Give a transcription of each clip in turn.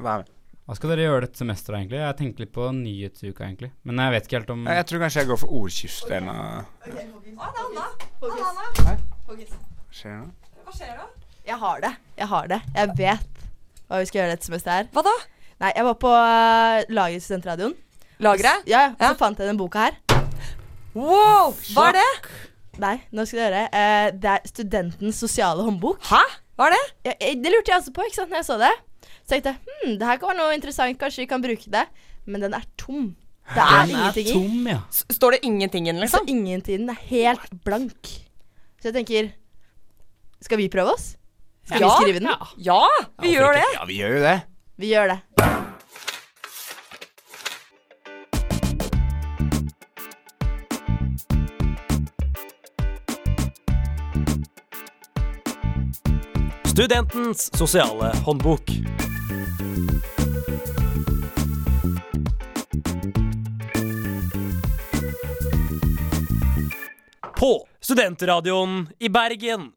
Hva er det? Hva skal dere gjøre dette semesteret, egentlig? Jeg tenker litt på nyhetsuka, egentlig. Men jeg vet ikke helt om Jeg tror kanskje jeg går for ordkyst av Å, det er Anna. Anna, Anna. Skjer nå? Hva skjer da? Jeg har det. Jeg har det. Jeg vet hva vi skal gjøre dette semesteret her. Hva da? Nei, jeg var på uh, laget i Studentradioen. Lageret? Ja, ja. Så fant jeg denne boka her. Wow! Hva er det? Nei, nå skal dere høre. Uh, det er Studentens sosiale håndbok. Hæ? Hva er det? Ja, det lurte jeg også på ikke sant, når jeg så det. Så tenkte jeg hm, det her kan være noe interessant, kanskje vi kan bruke det. Men den er tom. Det er Den er ingenting i. tom, ja. S står det ingenting i den, liksom? Så ingenting. Den er helt blank. Så jeg tenker Skal vi prøve oss? Skal Ja. vi skrive den? Ja, vi gjør det. Ja, vi gjør jo det. Vi gjør det. Studentens sosiale håndbok. På Studentradioen i Bergen.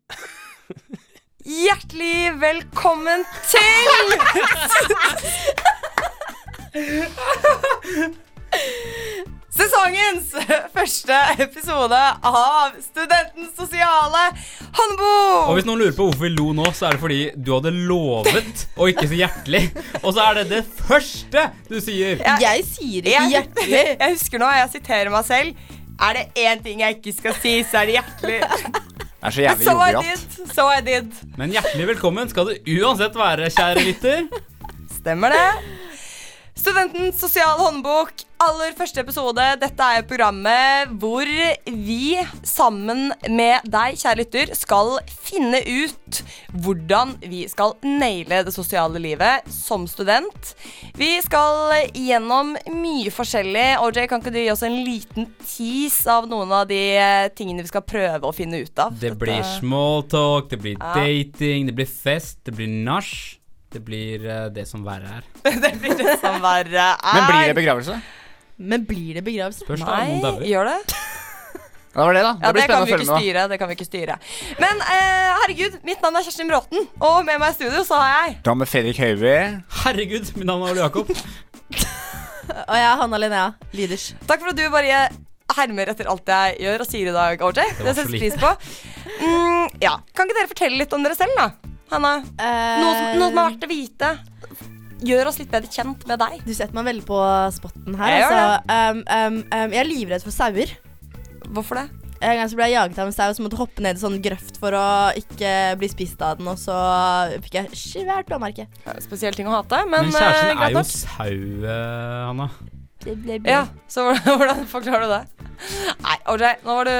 Hjertelig velkommen til Sesongens første episode av Studentens sosiale håndbok. Og hvis noen lurer på hvorfor vi lo nå, så er det fordi du hadde lovet å ikke si hjertelig. Og så er det det første du sier. Jeg, Jeg sier ikke Jeg, hjertelig. jeg husker nå, jeg siterer meg selv. Er det én ting jeg ikke skal si, så er det hjertelig. Det er så jævlig So I jovialt. did, so I did. Men hjertelig velkommen skal du uansett være, kjære lytter. Stemmer det. Studentens sosiale håndbok, aller første episode. Dette er programmet hvor vi sammen med deg, kjære lytter, skal finne ut hvordan vi skal naile det sosiale livet som student. Vi skal gjennom mye forskjellig. OJ, kan ikke du gi oss en liten tease av noen av de eh, tingene vi skal prøve å finne ut av? Det blir smalltalk, det blir Ja. dating, det blir fest, det blir nach. Det blir eh, det som verre er. det blir det som verre er. Men blir det begravelse? Men blir det begravelse? Spørs da, Nei, dauer. gjør det? Ja, det var det, da. Ja, Det blir det kan spennende vi å ikke følge med. styre. Det kan vi ikke styre. Men eh, herregud, mitt navn er Kjerstin Bråten, og med meg i studio så har jeg Da med Fredrik Høiby. Herregud, mitt navn er Ole Jakob. Og jeg er Hanna Linnea Lyders. Takk for at du bare hermer etter alt jeg gjør og sier i dag, OJ. Det, var så settes lite. pris på. Mm, ja. Kan ikke dere fortelle litt om dere selv, da? Hanna, Eh, noe som, noe som er verdt å vite. Gjør oss litt bedre kjent med deg. Du setter meg veldig på spotten her. Jeg Altså, um, um, um, jeg er livredd for sauer. Hvorfor det? En gang så ble jeg jaget av en sau som måtte hoppe ned i sånn grøft for å ikke bli spist av den, og så fikk jeg svært blåmerke. Spesiell ting å hate, men, Men kjæresten eh, er jo sau, eh, Hanna. Ja, så hvordan forklarer du det? Nei, OJ, nå var du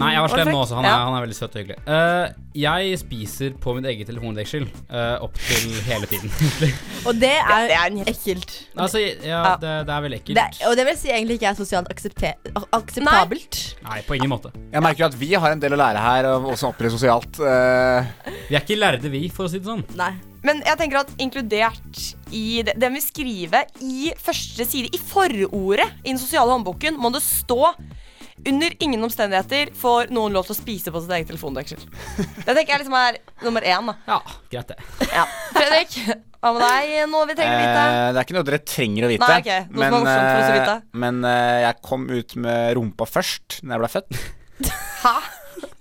Nei, jeg var slem nå også. Han er, Ja. han er veldig søt og hyggelig. Uh, jeg spiser på mitt eget telefondeksel uh, opp til hele tiden. Og det er, Det er ekkelt. altså, ja, det, det er veldig ekkelt. Det, og det vil si egentlig ikke er sosialt aksepte akseptabelt. Nei, på ingen måte. Jeg merker jo at vi har en del å lære her, og også opptre sosialt. Uh... Vi er ikke lærde, vi, for å si det sånn. Nei. Men jeg tenker at inkludert i det, det vi skriver i første side, i forordet i den sosiale håndboken, må det stå under ingen omstendigheter får noen lov til å spise på sitt eget telefondeksel. Det tenker jeg liksom er nummer én. da Ja, greit det. ja. Fredrik, hva med deg? Noe vi trenger å vite? eh, det er ikke noe dere trenger å vite. Nei, okay. Noe som er for oss å eh, vite. men eh, jeg kom ut med rumpa først Når jeg ble født. Hæ?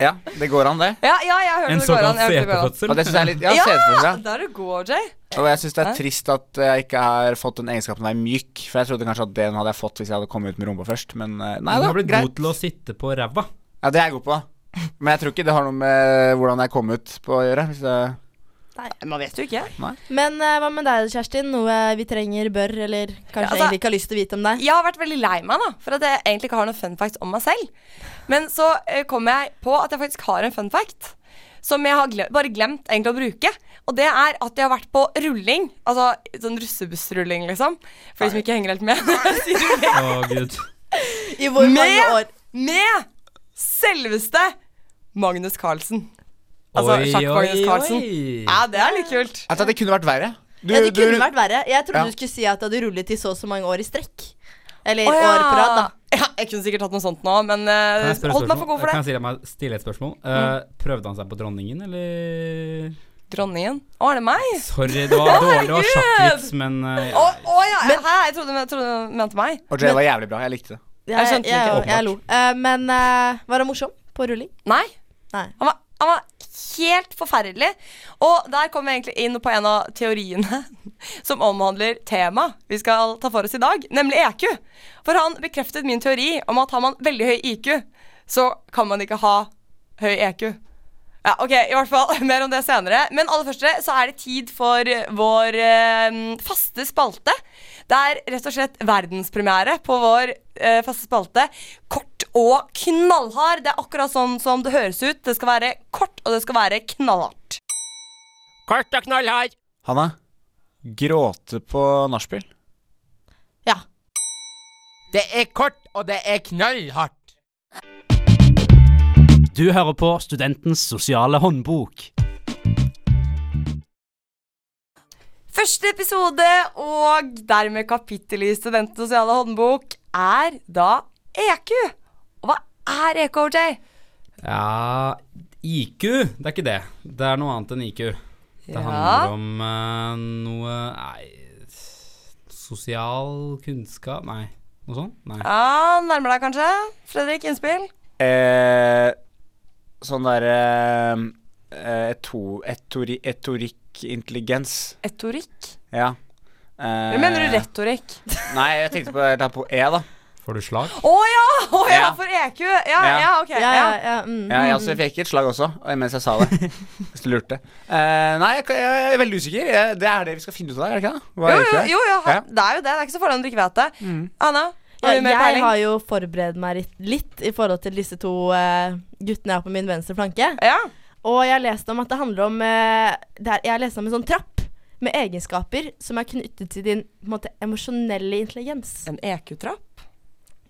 Ja, det går an, det. Ja, ja, jeg hørte En det går an. såkalt Jeg hørte det går an. Og det synes jeg er litt Ja, Ja, sædfølelse. der er du god, Jay. Og jeg syns det er trist at jeg ikke har fått den egenskapen å være myk. For jeg trodde kanskje at den hadde jeg fått hvis jeg hadde kommet ut med rumpa først. Men eh, nei Du da, har blitt greit. god til å sitte på ræva. Ja, det er jeg god på. Men jeg tror ikke det har noe med hvordan jeg kom ut på å gjøre. Hvis det Man vet jo ikke. Men uh, hva med deg, Kjerstin? Noe vi trenger, bør, eller kanskje Ja, altså- egentlig ikke har lyst til å vite om deg? Jeg har vært veldig lei meg da for at jeg egentlig ikke har noen fun facts om meg selv. Men så uh, kom jeg på at jeg faktisk har en fun fact. Som jeg har glemt, bare glemt egentlig å bruke. Og det er at jeg har vært på rulling. Altså sånn russebussrulling, liksom. For de som ikke henger helt med. oh, gud. I hvor mange Med- år? med selveste Magnus Carlsen. Altså Oi, Sjakk Magnus Carlsen. Ja, det er litt kult. Jeg tror det kunne vært verre. Du, Ja, det kunne du- vært verre. Jeg trodde Ja. du skulle si at du hadde rullet i så og så mange år i strekk. Eller oh, ja. år på rad, da. Ja, jeg kunne sikkert hatt noe sånt nå, men Kan uh, holdt meg for god for Kan det. jeg stille, et spørsmål? Eh, prøvde han seg på dronningen, eller Dronningen. Å, er det meg? Sorry, det var dårlig. Det var sjakkvits, men Å Å, ja. oh, ja, hæ? Jeg trodde, jeg trodde du mente meg. Og det var jævlig bra. Jeg likte det. Jeg Jeg, jeg, jeg, jeg lo. Uh, men eh, var han morsom på rulling? Nei. Nei. Han var, han var helt forferdelig. Og der kommer vi egentlig inn på en av teoriene som omhandler temaet vi skal ta for oss i dag, nemlig EQ. For han bekreftet min teori om at har man veldig høy IQ, så kan man ikke ha høy EQ. Ja, ok, i hvert fall Mer om det senere. Men aller første så er det tid for vår eh, faste spalte. Det er rett og slett verdenspremiere på vår eh, faste spalte. Kort og knallhard. Det er akkurat sånn som det høres ut. Det skal være kort, og det skal være knallhardt. Kort og knallhard. Hanna, gråte på nachspiel. Ja. Det er kort, og det er knallhardt. Du hører på Studentens sosiale håndbok. Første episode og dermed kapittel i Studentens sosiale håndbok er da EQ. Er EKJ? Ja IQ, det er ikke det. Det er noe annet enn IQ. Det Ja. handler om uh, noe Nei Sosial kunnskap Nei, noe sånt? Nei. Ja, Nærmer deg kanskje? Fredrik, innspill? Eh, sånn derre eh, eto, etori, Etorikkintelligens. Etorikk? Ja. Eh, Eller mener du retorikk? Nei, jeg tenkte på, på E, da. Får du slag? Å ja! Oh, ja, Ja. for EQ. Ja, ja, Ja. ok. Ja, ja, ja. Mm. Ja, jeg, også, jeg fikk et slag også, mens jeg sa det. Hvis du lurte. Uh, nei, jeg, jeg er veldig usikker. Jeg, det er det vi skal finne ut av, er det ikke det? Hva Jo, er jo, det? jo, jo, Ja. det er jo det. Det er ikke så farlig om du ikke vet det. Mm. Anna, har du mer jeg peiling? har jo forberedt meg litt, litt i forhold til disse to eh, guttene jeg har på min venstre flanke. Ja. Og jeg har lest om at det handler om eh, det er, Jeg har lest om en sånn trapp med egenskaper som er knyttet til din på en måte, emosjonelle intelligens. En EQ-trapp?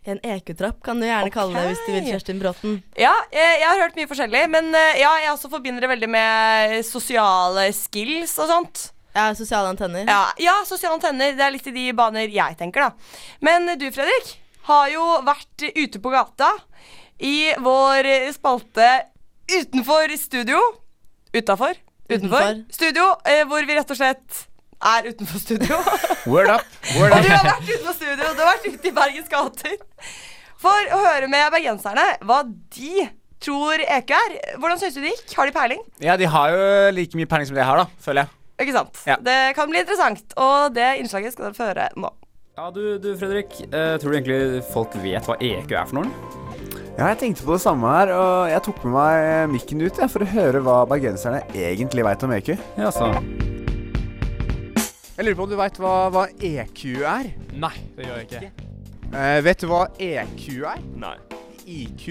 En EQ-trapp kan du gjerne kalle det hvis du vil. Kjerstin Bråten. Ja, jeg, jeg har hørt mye forskjellig, men eh, ja, jeg også forbinder det veldig med sosiale skills og sånt. Ja, sosiale antenner. Ja, ja sosiale antenner. Det er litt i de baner jeg tenker, da. Men du, Fredrik, har jo vært ute på gata i vår spalte utenfor studio. Utafor. Utenfor. Utenfor. Studio, eh, hvor vi rett og slett er utenfor studio. Word up. Word Og du har vært utenfor studio. Du har vært ute i Bergens gater for å høre med bergenserne hva de tror EQ er. Hvordan syns du det gikk? Har de peiling? Ja, de har jo like mye peiling som det jeg har, da, føler jeg. Ikke sant? Ja. Det kan bli interessant, og det innslaget skal dere få høre nå. Ja, du, du Fredrik. Uh, tror du egentlig folk vet hva EQ er for noe? Ja, jeg tenkte på det samme her, og jeg tok med meg mikken ut jeg, for å høre hva bergenserne egentlig veit om EQ. Ja, så. Jeg lurer på om du veit hva, hva EQ er? Nei, det gjør jeg ikke. Eh, vet du hva EQ er? Nei, IQ,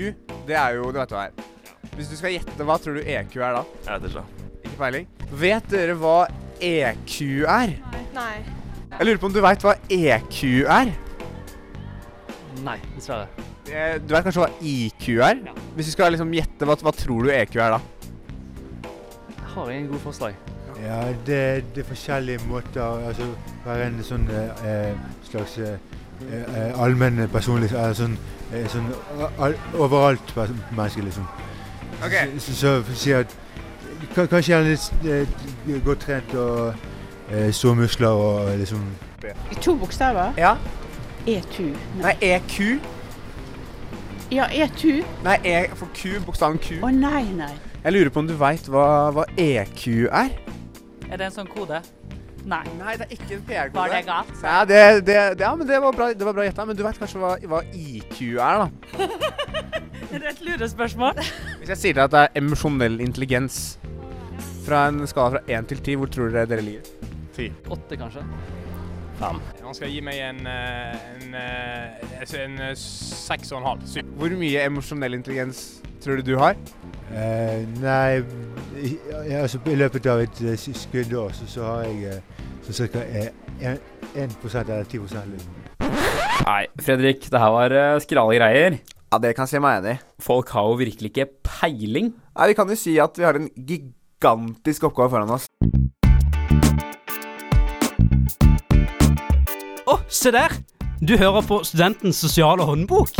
det er jo Du vet hva det er. Hvis du skal gjette, hva tror du EQ er da? jeg vet ikke. Ikke peiling? Vet dere hva EQ er? Nei. Jeg lurer på om du veit hva EQ er? Nei, dessverre. Eh, Du vet kanskje hva IQ er? Hvis du skal liksom gjette, hva, hva tror du EQ er da? Jeg har ingen gode forslag. Ja, det, det er forskjellige måter Altså være en sånn eh, slags eh, eh, allmenn personlig eh, Sånn, eh, sånn all, overalt-menneske, liksom. Ok. Så, så, så si at Kanskje han er litt eh, godt trent og eh, store muskler og liksom To bokstaver. Ja. E2. Nei, EQ. Ja, E2. Nei, E for Q, bokstaven Q. Å nei, nei. Jeg lurer på om du veit hva, hva EQ er? Er det en sånn kode? Nei. Nei, det er ikke en PR-kode. Var det galt? Ja, det, det, det, ja, men det var bra, det var bra gjetta. Men du vet kanskje hva, hva IQ er, da? Er det et lurespørsmål? Hvis jeg sier til deg at det er emosjonell intelligens fra en skala fra 1 til 10, hvor tror dere dere ligger? Åtte, kanskje? Han skal gi meg en, en, en, eh, altså en eh, seks og en halv. Syv. Hvor mye emosjonell intelligens tror du du har? Uh, Nei, altså, i løpet av et eh, skuddår så, så har jeg eh, så ca. Eh, 1% eller 10 liksom. Nei, Fredrik, det her var uh, skrale greier. Ja, det kan jeg si meg enig i. Folk har jo virkelig ikke peiling. Nei, Vi kan jo si at vi har en gigantisk oppgave foran oss. se der! Du hører på Studentens sosiale håndbok.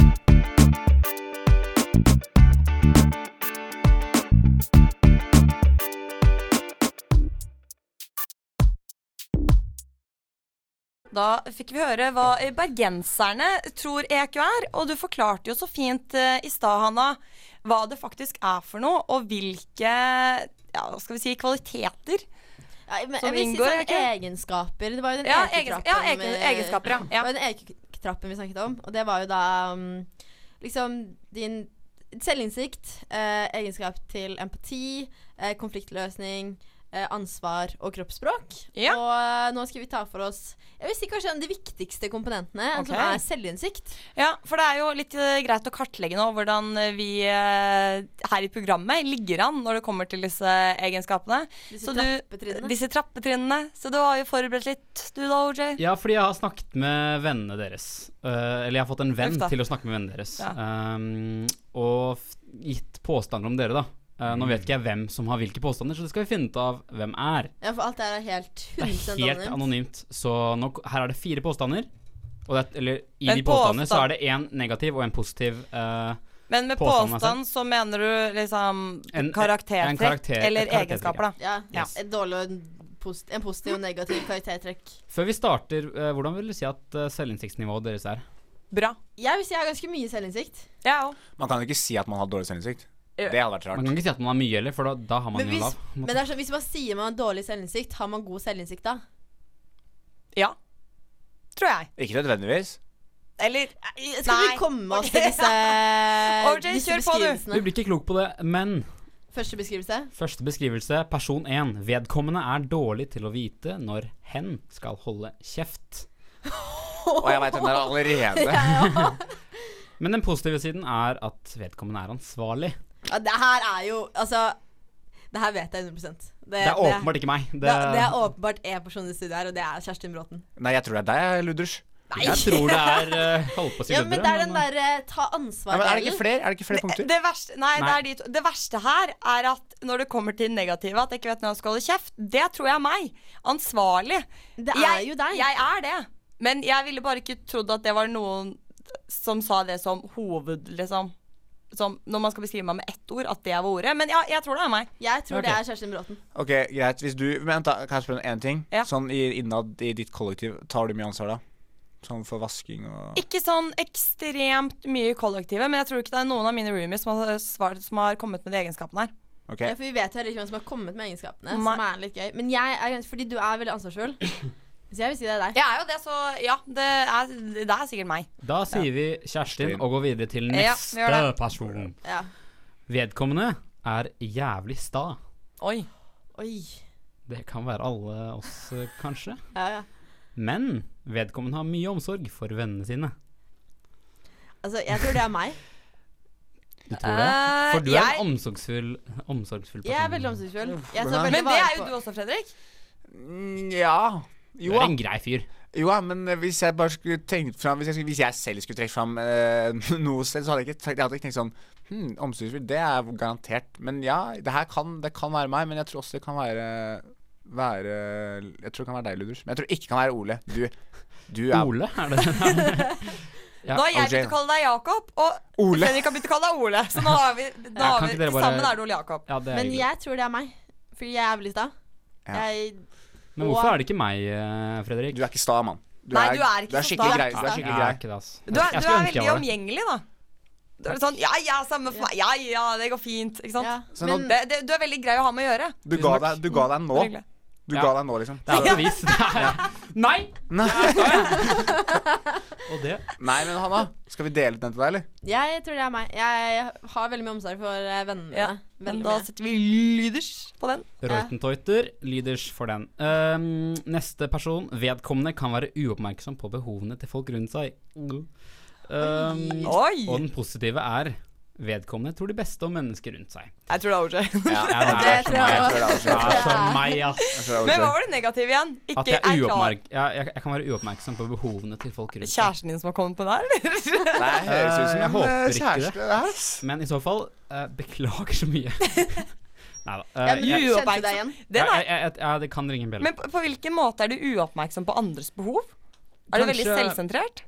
Da fikk vi høre hva bergenserne tror EQ er, og du forklarte jo så fint eh, i stad, Hanna, hva det faktisk er for noe, og hvilke ja, hva skal vi si, kvaliteter ja, men, Som jeg vil si inngår, sånn egenskaper. Det var jo den Ja, EQ-trappen. ja, egen- med, egenskaper, ja. Ja. Det var den EQ-trappen vi snakket om, og det var jo da um, liksom din selvinnsikt, eh, egenskap til empati, eh, konfliktløsning, ansvar og kroppsspråk. Ja. Og eh, nå skal vi ta for oss Jeg vil si kanskje en av de viktigste komponentene, okay. som er selvinnsikt. Ja, for det er jo litt eh, greit å kartlegge nå hvordan eh, vi eh, her i programmet ligger an når det kommer til disse egenskapene. Disse Så du- Disse trappetrinnene. Så du har jo forberedt litt, du da, OJ. Ja, fordi jeg har snakket med vennene deres. Eh, eller jeg har fått en venn til å snakke med vennene deres. Ja. Um, og gitt påstander om dere, da. Eh, nå vet ikke jeg hvem som har hvilke påstander, så det skal vi finne ut av hvem er. Ja, for alt det er helt Det er helt anonymt. anonymt. Så nå, her er det fire påstander. Og det, eller i Men de påstandene så er det én negativ og en positiv. uh, Men med Påstand, påstand så mener du liksom En- karaktertrekk en karakter- eller egenskaper, da. Ja, Yes. Dårlig en positiv og negativ karaktertrekk. før vi starter, uh, hvordan vil du si at uh, selvinnsiktsnivået deres er? Bra. Jeg vil si jeg har ganske mye selvinnsikt. Ja. Man kan jo ikke si at man har dårlig selvinnsikt. Ja. Det hadde vært rart. Man kan ikke si at man har mye heller, for da, da har man Men jo hvis, lav. men det er sånn, hvis man sier man har dårlig selvinnsikt, har man god selvinnsikt da? Ja. Tror jeg. Ikke nødvendigvis. Eller Skal Nei. vi komme oss til disse, okay, disse kjør på, du. Vi blir ikke klok på det, men Første beskrivelse. Første beskrivelse, person 1. Vedkommende er dårlig til å vite når hen skal holde kjeft. Og jeg veit hvem det er allerede. Men den positive siden er at vedkommende er ansvarlig. Ja, det her er jo Altså, det her vet jeg 100 Det, Det er åpenbart ikke meg. det, det er åpenbart én person i studio her, og det er Kjerstin Bråten. Nei, jeg tror det er deg, Luders. Jeg tror det er uh, holdt på å si Ja, men det er den derre uh, ta Ja, ansvar-delen. men er det ikke flere, er det ikke flere punkter? Det verste, nei, Det, Nei. er de to. det verste her er at når det kommer til negative, at jeg ikke vet når jeg skal holde kjeft, det tror jeg er meg. Ansvarlig. Det er jeg, jo deg. Jeg er det. Men jeg ville bare ikke trodd at det var noen som sa det som hoved, liksom. Som når man skal beskrive meg med ett ord, at det var ordet. Men ja, jeg tror det er meg. Jeg tror det Ok. er Kjerstin Bråten. Ok, greit. Hvis du Men da. Kan jeg spørre om én ting? Ja. Sånn i, innad i ditt kollektiv, tar du mye ansvar da? Sånn for vasking og Ikke sånn ekstremt mye i kollektivet, men jeg tror ikke det er noen av mine roomies som har, svart, som har kommet med de egenskapene her. Ok. Ja, for vi vet heller ikke hvem som har kommet med egenskapene, Ma som er litt gøy. Men jeg er fordi du er veldig ansvarsfull. Så jeg vil si det er deg. Jeg er jo det, så ja. Det er, det er sikkert meg. Da sier vi Kjerstin og går videre til Ja, neste vi gjør det. person. Ja. Vedkommende er jævlig sta. Oi. Oi. Det kan være alle oss, eh, kanskje. Ja, ja. Men vedkommende har mye omsorg for vennene sine. Altså, jeg tror det er meg. Du tror det? Eh, For du er jeg- en omsorgsfull, omsorgsfull person. Jeg er veldig omsorgsfull. Jeg Men veldig Men det vare er jo på- du også, Fredrik. Mm, Ja. Du Jo er en grei fyr. Jo da, men eh, hvis jeg bare skulle tenkt fram Hvis jeg, hvis jeg selv skulle trekke fram eh, noe sted, så hadde jeg ikke jeg hadde ikke tenkt sånn Hm, omsorgsfull, det er garantert. Men ja, det her kan, det kan være meg, men jeg tror også det kan være Være Jeg tror det kan være deg, Luders. Men jeg tror det ikke kan være Ole. Du, du er Ole, er det? Ja, Nå har jeg begynt å kalle deg Jakob, og Ole. Fredrik har begynt å kalle deg Ole. Så nå har vi, nå har vi bare- sammen er det Ole Jakob. Ja, det er Men hyggelig. jeg tror det er meg. Fordi jeg er veldig sta. Ja. Jeg Men hvorfor er det ikke meg, eh, Fredrik? Du er ikke sta, mann. Nei, du er ikke du er skikkelig grei. Du er skikkelig er grei. ikke det, ass. Du er, du er veldig omgjengelig, da. Du er sånn Ja, ja, samme for meg. Ja, ja, det går fint. Ikke sant? Ja. Nå- Det, det, du er veldig grei å ha med å gjøre. Du ga deg, du ga deg nå. Du Ja. ga deg nå, liksom. Det er et bevis. Det er- Nei! Nei. Og det Nei, men Hanna, skal vi dele den til deg, eller? jeg tror det er meg. Jeg har veldig mye omsorg for eh, vennene Ja, mine. Men da setter vi lyders på den. Reutenteuter, lyders for den. Um, neste person. Vedkommende kan være uoppmerksom på behovene til folk rundt seg. Um, Oi! og den positive er vedkommende tror de beste om mennesker rundt seg. Jeg tror det er OJ. Ja, Ja, det tror jeg òg. meg, ass. Men hva var det negative igjen? At jeg er er klar. uoppmerk ja, jeg, jeg kan være uoppmerksom på behovene til folk rundt seg. Kjæresten din som har kommet på det her, eller? Nei, høres ut som Jeg håper eh, ikke det. Men i så fall, uh, beklager så mye. Nei da. Ja, deg igjen. Den ja, jeg, jeg, ja, det kan ringe en bjelle. men på, på hvilken måte er du uoppmerksom på andres behov? Er du veldig selvsentrert?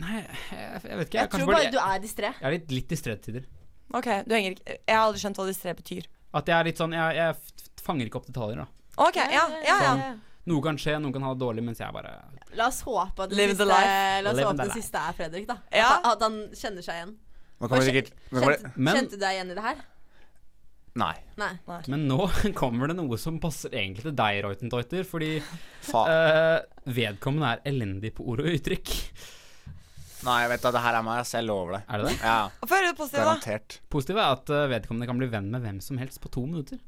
Nei, jeg, jeg vet ikke. Jeg Jeg, tror bare, bare du er distré. jeg er litt, litt distré til tider. Ok, du henger ikke Jeg har aldri skjønt hva distré betyr. At jeg er litt sånn Jeg, jeg fanger ikke opp detaljer, da. Ok, ja, ja, ja. Noe kan skje, noen kan ha det dårlig, mens jeg bare La oss håpe at the siste, la oss håpe den siste er Fredrik, da. Ja. At, at han kjenner seg igjen. Det sikkert det, Kjente, kjente du deg igjen i det her? Nei. Nei. Men nå kommer det noe som passer egentlig til deg, Reutentoiter, fordi eh, vedkommende er elendig på ord og uttrykk. Nei, vet du, det her er meg, ass. Jeg lover det. Er det det? Ja, Få høre det positive, da. garantert. Positivt er at eh, vedkommende kan bli venn med hvem som helst på to minutter.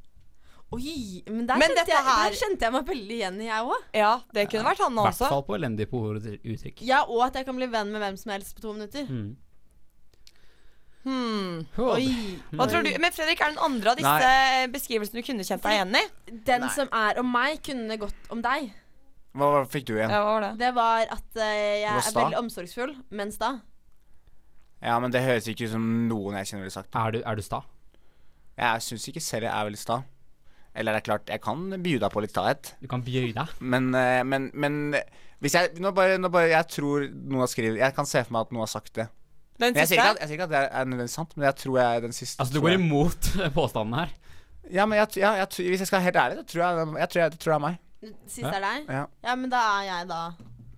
Oi, men der, Men kjente, dette jeg, her- der kjente jeg meg veldig igjen i, jeg òg. Ja, det kunne vært han I hvert også. fall på elendig på ord og uttrykk. Ja, og at jeg kan bli venn med hvem som helst på to minutter. Mm. Hmm. Oi. Hva tror du? Men Fredrik, er det den andre av disse beskrivelsene du kunne kjent deg igjen i? Den Nei. som er om meg, kunne gått om deg. Hva, fikk du igjen? Ja, hva var det? Det var at eh, jeg var er sta. veldig omsorgsfull, men sta. Ja, men det høres ikke ut som noen jeg kjenner ville sagt. Er, du, er du sta? Jeg syns ikke selv jeg er veldig sta. Eller det er klart, jeg kan by deg på litt stahet. Du kan bøye deg. Men, eh, men, men hvis jeg Nå bare, nå bare Jeg tror noen har skrevet Jeg kan se for meg at noen har sagt det. Den Men jeg sier siste? ikke at, jeg sier ikke at det er nødvendigvis sant, men jeg tror jeg er den siste. Altså, du tror går jeg. imot påstanden her. Ja, men jeg, ja, jeg, tror- hvis jeg skal være helt ærlig, så tror jeg, jeg, tror jeg det tror jeg er meg. Sist er deg. Ja. Ja, men da er jeg da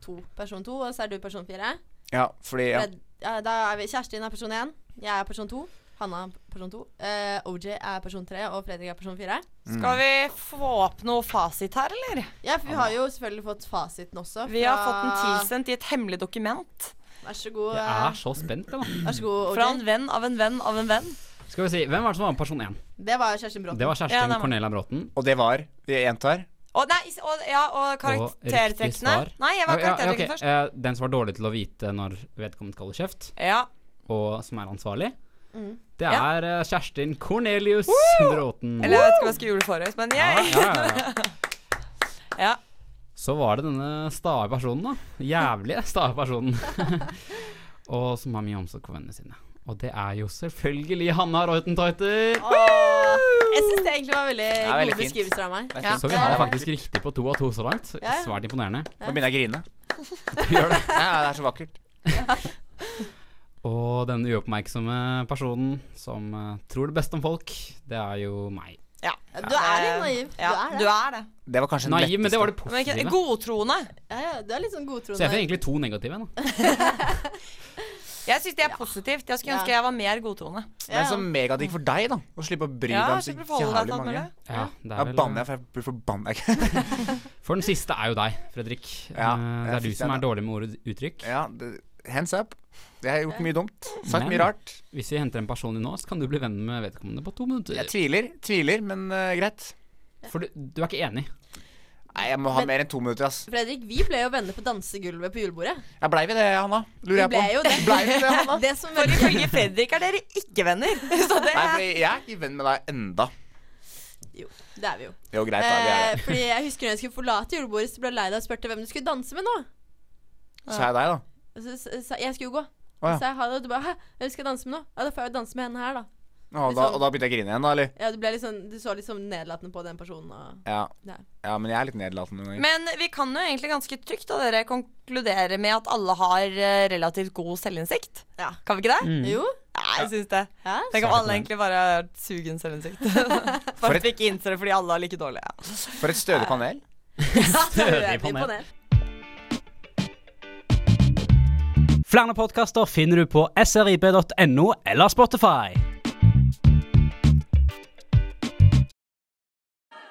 to. Person to, og så er du person fire. Ja, fordi ja. Ja, da er vi Kjerstin er person én, jeg er person to. Hanna er person to. Uh, OJ er person tre, og Fredrik er person fire. Skal vi få opp noe fasit her, eller? Ja, for vi har jo selvfølgelig fått fasiten også. Vi har fått den tilsendt i et hemmelig dokument. Vær så god. Jeg eh, er så spent, da. Vær så god, OJ. Fra en venn av en venn av en venn. Skal vi si, Hvem var det som var med person én? Det var Kjerstin Bråten. Det var Kjerstin ja, Cornelia Bråten. Og det var Vi gjentar. Og, nei, og, ja, og karaktertrekkene. Og Nei, jeg var karaktertrekkene ja, okay. først. Eh, den som var dårlig til å vite når vedkommende kaller kjeft, Ja. og som er ansvarlig, Mm. det er ja. Kjerstin Cornelius Bråten. Eller jeg vet ikke hva jeg skal gjøre forrige, men jeg ja, ja, ja. Ja. Så var det denne stae personen, da. Jævlige stae personen. og som har mye omsorg for vennene sine. Og det er jo selvfølgelig Hanna Reutentøyter Åh, jeg syns det egentlig var veldig er gode veldig fint. beskrivelser av meg. Det er Ja. fint. Så vi har faktisk riktig på to av to så langt. Ja, ja. Svært imponerende. Nå begynner jeg å grine. Gjør det. Ja, det er så vakkert. Og denne uoppmerksomme personen som eh, tror det beste om folk, det er jo meg. ja. Ja, Du er litt naiv. Ja, du er det. du er det. Det var kanskje den Naiv, men det var det Men ikke, positive. godtroende. Ja, ja, du er litt sånn Så jeg får egentlig to negative. Da. Jeg syns det er positivt. Jeg skulle Ja. ønske jeg var mer godtroende. Ja. Men så megadigg for deg, da. Å slippe å bry Ja, deg om så jævlig mange. mulig. Ja, er vel, banner jeg, for jeg blir forbanna. For den siste er jo deg, Fredrik. Ja, Eh, det er du som er dårlig med ord og uttrykk. Ja, det, hands up. Jeg har gjort mye dumt. Sagt Men- mye rart. Hvis vi henter en person inn nå, så kan du bli venn med vedkommende på to minutter. Jeg tviler, tviler, men uh, greit. For du, du er ikke enig? Nei, jeg må ha Men- mer enn to minutter, ass. Fredrik, vi ble jo venner på dansegulvet på julebordet. Ja, blei vi det, Hanna? Lurer jeg på. ble jo det. Blei vi det, Hanna? Det som For ifølge Fredrik er dere ikke venner. Så det Nei, for jeg er ikke venn med deg enda. Jo, det er vi jo. Jo, greit, da. Vi er Eh, det. fordi jeg husker når jeg skulle forlate julebordet, så ble jeg lei deg og spurte hvem du skulle danse med nå. Sa jeg deg, da? Så, så så, jeg skulle jo gå. Å, ja. Så jeg ha det, og du bare 'hæ, hvem skal jeg danse med nå?' Ja, da får jeg jo danse med henne her, da. Å, da. Og da begynte jeg å grine igjen, da, eller? Ja, du, ble litt sånn, du så litt sånn nedlatende på den personen. Og Ja. Ja. ja, men jeg er litt nedlatende noen ganger. Men vi kan jo egentlig ganske trygt da dere konkludere med at alle har eh, relativt god selvinnsikt. Ja. Kan vi ikke det? Mm. Jo. Ja, jeg syns det. Ja. Tenk om alle egentlig bare har sugen selvinnsikt. For at vi ikke innser det fordi alle er like dårlige. Ja. For et stødig panel. Stødig panel. Flere podkaster finner du på srib.no eller Spotify.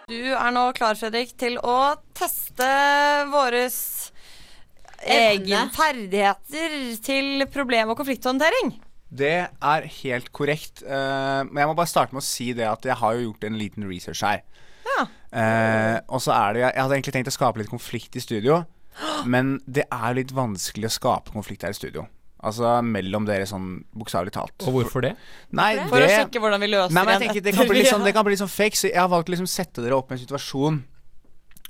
Du er nå klar, Fredrik, til å teste våre egne egen ferdigheter til problem- og konflikthåndtering. Det er helt korrekt. Uh, men jeg må bare starte med å si det at jeg har jo gjort en liten research her. Ja. Uh, og så er det Jeg hadde egentlig tenkt å skape litt konflikt i studio, men det er litt vanskelig å skape konflikt her i studio. Altså mellom dere sånn bokstavelig talt. Og hvorfor det? Nei, For å det sjekke hvordan vi løser Nei, men jeg tenker det kan bli litt sånn, det kan bli litt sånn fake, så jeg har valgt å liksom sette dere opp i en situasjon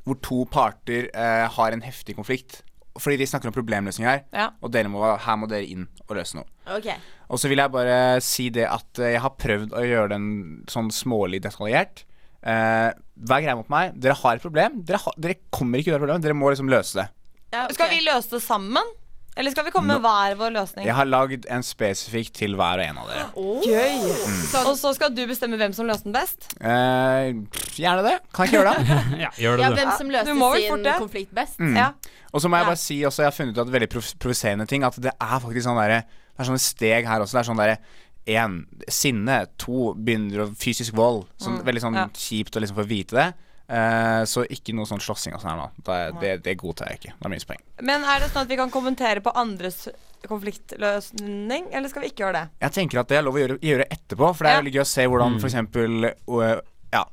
hvor to parter eh, har en heftig konflikt. Fordi de snakker om problemløsning her, Ja. og dere må, her må dere inn og løse noe. Ok. Og så vil jeg bare si det at eh, jeg har prøvd å gjøre den sånn smålig detaljert. Eh, vær greie mot meg. Dere har et problem. Dere, ha, dere kommer ikke ut av problemet. Dere må liksom løse det. Ja, okay. Skal vi løse det sammen? Eller skal vi komme med hver vår løsning? Jeg har lagd en spesifikk til hver og en av dere. Gøy. Mm. Og så skal du bestemme hvem som løste den best? Eh, gjerne det. Kan jeg ikke gjøre det? Ja, gjør det, du. hvem som vel sin konflikt best. Mm. Ja. Og så må jeg bare si også, jeg har funnet ut at veldig prov- provoserende ting, at det er faktisk sånn derre Det er sånne steg her også. Det er sånn derre Én sinne. To begynner å fysisk vold. Sånn, Mm, Veldig sånn ja. kjipt å liksom få vite det. Eh, så ikke noe sånn slåssing og sånn her nå. Det, det, det godtar jeg ikke. Det er minuspoeng. Men er det sånn at vi kan kommentere på andres konfliktløsning, eller skal vi ikke gjøre det? Jeg tenker at det er lov å gjøre, gjøre etterpå, for det er Ja. veldig gøy å se hvordan f.eks. for eksempel øh, Ja,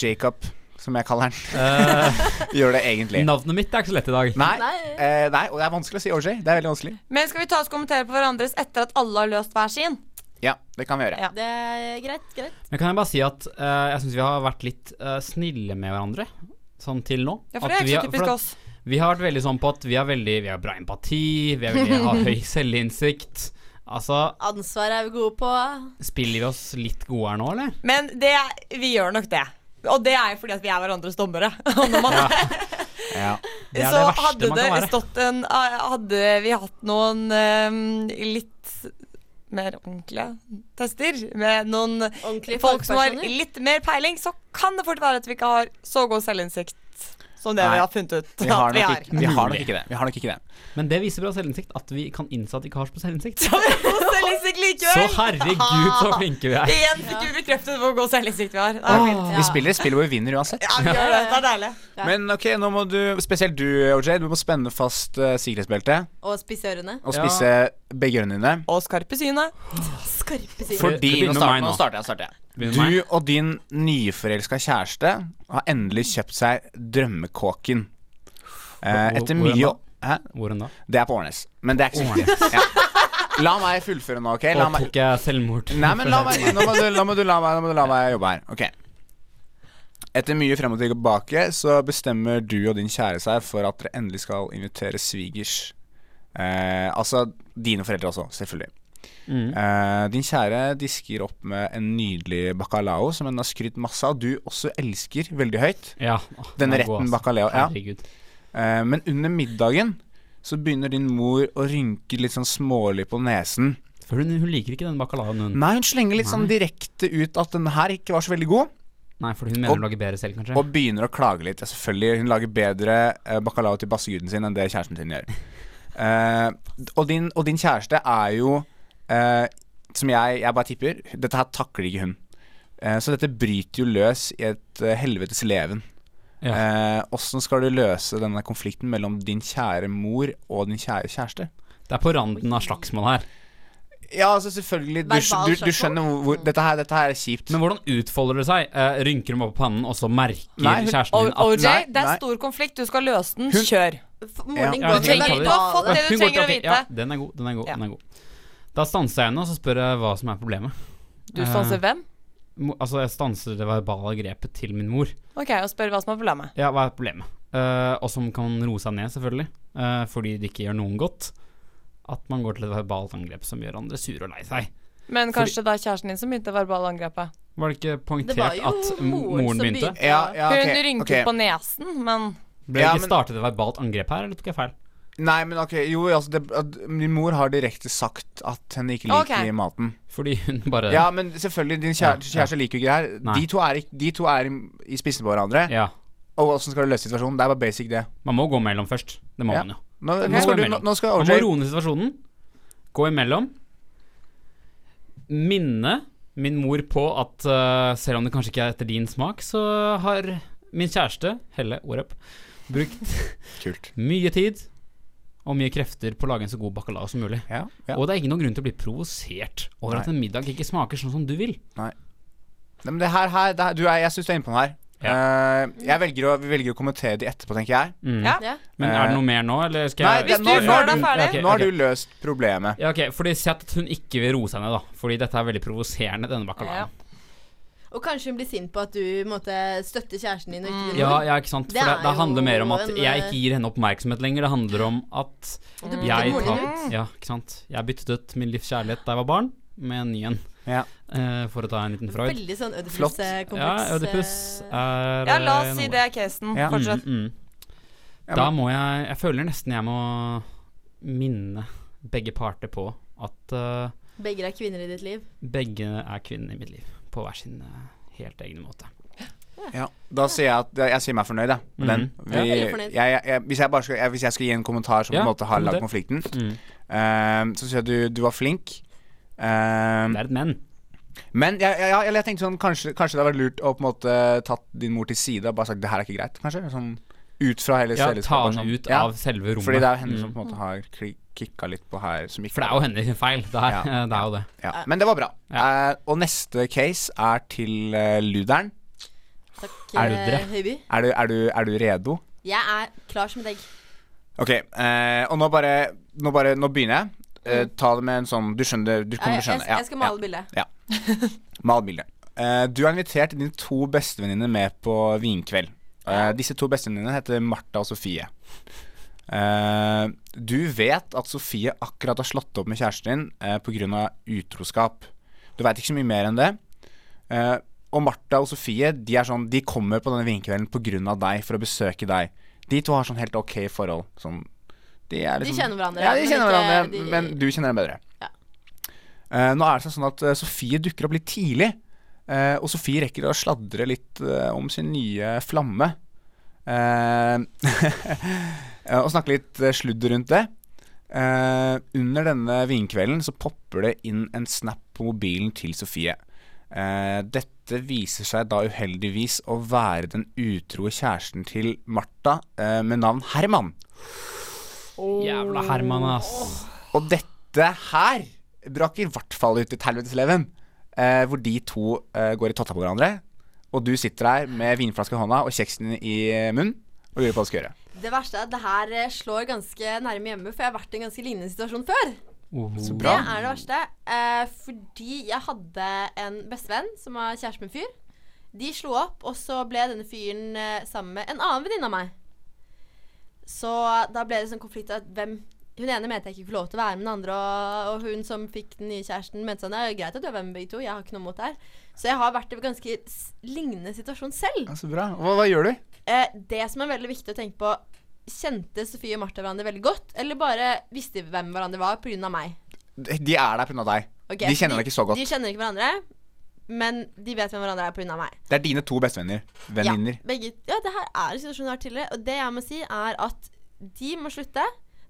Jacob, som jeg kaller han, Eh, gjør det egentlig. navnet mitt er ikke så lett i dag. Nei, Nei. eh, nei, og det er vanskelig å si OJ. Det er veldig vanskelig. Men skal vi ta oss og kommentere på hverandres etter at alle har løst hver sin? Ja, det kan vi gjøre. Ja. Det er greit, greit. Men kan jeg bare si at uh, jeg syns vi har vært litt uh, snille med hverandre sånn til nå. Ja, for det er vi ikke så typisk oss. Vi har vært veldig sånn på at vi har veldig Vi har bra empati, vi, veldig, har høy selvinnsikt. Altså, Ansvar er vi gode på. spiller vi oss litt gode her nå, eller? Men det, vi gjør nok det. Og det er jo fordi at vi er hverandres dommere. Man, Ja. Det er så det verste hadde man kan være. stått en Hadde vi hatt noen um, litt mer ordentlige tester, med noen folk som har litt mer peiling, så kan det fort være at vi ikke har så god selvinnsikt som det Nei, vi har funnet ut Vi har, at vi ikke, vi har nok ikke det. Vi har nok ikke det. Men det viser bra selvinnsikt at vi kan innse at vi ikke har så selvinnsikt. Så herregud, så flinke vi er. Igjen fikk vi bekreftet hvor god selvinnsikt vi har. Er. Vi spiller et spill hvor vi vinner uansett. Ja, vi gjør det. Det er deilig. Ja. Men ok, nå må du, spesielt du, OJ, du må spenne fast uh, sikkerhetsbeltet Og spisse ørene. og spisse begge ørene dine. Og skarpe synet. Skarpe synet. For- Fordi Nå starter, meg nå nå. starter jeg. Starter jeg. Du og din nyforelska kjæreste har endelig kjøpt seg drømmekåken. Eh, etter mye da? Hæ? Hvor enn da? Det er på Årnes. Men det er ikke så viktig. Ja. La meg fullføre nå, OK? La meg tok jeg selvmord? Nei, men la meg, nå, må du, nå, må du la meg, nå må du la meg jobbe her. Ok Etter mye frem og tilbake så bestemmer du og din kjære seg for at dere endelig skal invitere svigers. Eh, altså dine foreldre også, selvfølgelig. Mm. Eh, din kjære disker opp med en nydelig bacalao som hun har skrytt masse av. Du også elsker veldig høyt. Ja. oh, Denne den god, retten altså. bacalao. Ja. Eh, men under middagen så begynner din mor å rynke litt sånn smålig på nesen. For hun, hun liker ikke den bacalaoen, hun. Nei, hun slenger litt sånn direkte ut at den her ikke var så veldig god. Nei, for hun mener Og- hun lager bedre selv, kanskje. Og begynner å klage litt. Ja, selvfølgelig, Hun lager bedre uh, bacalao til basseguden sin enn det kjæresten sin gjør. Og, din, og din kjæreste er jo eh, Som jeg, jeg bare tipper Dette her takler ikke hun. Uh, så dette bryter jo løs i et uh, helvetes leven. Ja. Åssen skal du løse denne konflikten mellom din kjære mor og din kjære kjæreste? Det er på randen av slagsmål her. Ja, altså selvfølgelig Du, du, du skjønner hvor, hvor dette, her, dette her er kjipt. Men hvordan utfolder det seg? Uh, rynker hun opp på pannen, og så merker Nei, hun- kjæresten din at OJ, Nei, det er nei. stor konflikt. Du skal løse den. Hun- Kjør. Ja. Ja, du, trenger- du har fått det du trenger å vite. Ja, den er god. Den er god. Ja. Den er god. Da stanser jeg henne, og så spør jeg hva som er problemet. Du stanser hvem? Mo- Altså, jeg stanser det verbale grepet til min mor. Ok, og spør hva som er problemet. Ja, hva er problemet? Eh, og som kan roe seg ned, selvfølgelig. eh, fordi det ikke gjør noen godt. At man går til et verbalt angrep som gjør andre sure og lei seg. Men kanskje det er kjæresten din som begynte verbale angrepet. Var det ikke Det poengtert jo at m- moren moren som begynte? begynte. Ja, ja, Hun ok, rynket ok. på nesen, men Ble Ja, det ikke men- startet et verbalt angrep her, eller tok jeg feil? Nei, men ok, jo, altså det, at, Min mor har direkte sagt at henne ikke liker Ok. maten. Fordi hun bare Ja, men selvfølgelig, din kjære, Ja, ja. kjæreste liker jo ikke det her. Nei. De to er, ikk- de to er i, i spissen på hverandre. Ja. Og åssen skal du løse situasjonen? Det er bare basic, det. Man må gå mellom først. Det må Ja. man jo. Nå, nå, skal, du, nå, nå skal Man må OJ roe ned situasjonen. Gå imellom. Minne min mor på at eh, selv om det kanskje ikke er etter din smak, så har min kjæreste, Helle Orup, brukt Kult. mye tid og mye krefter på å lage en så god bacalao som mulig. Ja, ja. Og det er ikke noen grunn til å bli provosert over at en middag ikke smaker sånn som du vil. Nei, men det her, her det her, du er, Jeg syns du er inne på noe her. Eh, jeg velger å, vi velger å kommentere de etterpå, tenker jeg. Mm. Ja. Ja. Men er det noe mer nå, eller skal Nei, jeg Nei, nå- nå har føler du- ferdig. Ja, ok, Nå har du løst problemet. Ja, ok, fordi Si at hun ikke vil roe seg ned, da. Fordi dette er veldig provoserende, denne bacalaoen. Og kanskje hun blir sint på at du måtte støtte kjæresten din og ikke Ja, ja, ikke sant. For det, det, det handler mer om at en, jeg eh, ikke gir henne oppmerksomhet lenger. Det handler om at jeg tar. Ja, ikke sant. Jeg byttet ut min livs kjærlighet da jeg var barn, med en ny en. Ja. Uh, for å ta en liten Freud. Veldig sånn Ødipus-kompleks. Ja, Ødipus er Ja, la oss oss si det er casen. Ja. Fortsett. Mm, mm. Da må jeg Jeg føler nesten jeg må minne begge parter på at uh, Begge er kvinner i ditt liv. begge er kvinner i mitt liv, på hver sin eh, helt egne måte. Ja, da sier jeg at jeg, sier meg fornøyd, jeg. Med den. Mhm. Vi, Ja. Veldig fornøyd. jeg, jeg, jeg, hvis, jeg bare skal, jeg, hvis jeg skal gi en kommentar som Ja, på en måte har lagd konflikten, Mm. uh, så sier jeg du, du var flink. Uh, Det er et men. men ja, jeg, jeg, jeg tenkte sånn kanskje, kanskje det hadde vært lurt å på en måte tatt din mor til side og bare sagt det her er ikke greit, kanskje? Sånn ut fra hele Ja, ta den sånn. ut Ja, av selve rommet. Fordi det er jo henne som Mm. på en måte har kicka litt på her. Som ikke For det er jo hennes feil, det her. Ja. Det er jo det. Ja. Men det var bra. Uh, og neste case er til uh, luderen. Takk, Er du eh, Høiby. Er du, er, du, er du redo? Jeg er klar som et egg. Ok, uh, og nå bare Nå, bare, nå begynner jeg. Eh, ta det med en sånn Du skjønner Du kommer til å skjønne. jeg, jeg skal male bildet. Ja. Mal bildet. Eh, du har invitert dine to bestevenninner med på vinkveld. Eh, disse to bestevenninnene heter Martha og Sofie. Uh, du vet at Sofie akkurat har slått opp med kjæresten din uh, pga. utroskap. Du veit ikke så mye mer enn det. Uh, og Martha og Sofie de sånn De kommer på denne vinkvelden pga. deg, for å besøke deg. De to har sånn helt ok forhold. Sånn, de, er De liksom, kjenner hverandre, Ja, de men kjenner ikke- hverandre, de- men du kjenner dem bedre. Ja. Eh, nå er det sånn at eh, Sofie dukker opp litt tidlig. Eh, og Sofie rekker å sladre litt eh, om sin nye flamme. Eh, og snakke litt sludd sludder rundt det. Eh, under denne vinkvelden så popper det inn en snap på mobilen til Sofie. Eh, dette viser seg da uheldigvis å være den utro kjæresten til Martha eh, med navn Herman. Jævla Herman, ass. Og dette her brakk i hvert fall ut i helvetesleven. Eh, hvor de to eh, går i totta på hverandre. Og du sitter der med vinflaske i hånda og kjeksen i eh, munnen og lurer på hva du skal gjøre. Det verste er at det her eh, slår ganske nærme hjemme, for jeg har vært i en ganske lignende situasjon før. Så Det er det verste. Eh, fordi jeg hadde en bestevenn som var kjæreste med en fyr. De slo opp, og så ble denne fyren eh, sammen med en annen venninne av meg. Så da ble det sånn konflikt at hvem Hun ene mente jeg ikke fikk lov til å være med den andre, og, og hun som fikk den nye kjæresten, mente sånn Det er greit at du er med begge to, jeg har ikke noe mot det her. Så jeg har vært i en ganske lignende situasjon selv. Ja, så bra. Hva, hva gjør du? Eh, det som er veldig viktig å tenke på Kjente Sofie og Martha hverandre veldig godt, eller bare visste hvem hverandre var pga. meg? De de er der pga. deg. Okay, de kjenner deg ikke så godt. De kjenner ikke hverandre, men de vet hvem hverandre er pga. meg. Det er dine to bestevenner. Venninner. Ja, begge, ja, det her er en situasjon jeg har vært tidligere, og det jeg må si, er at de må slutte.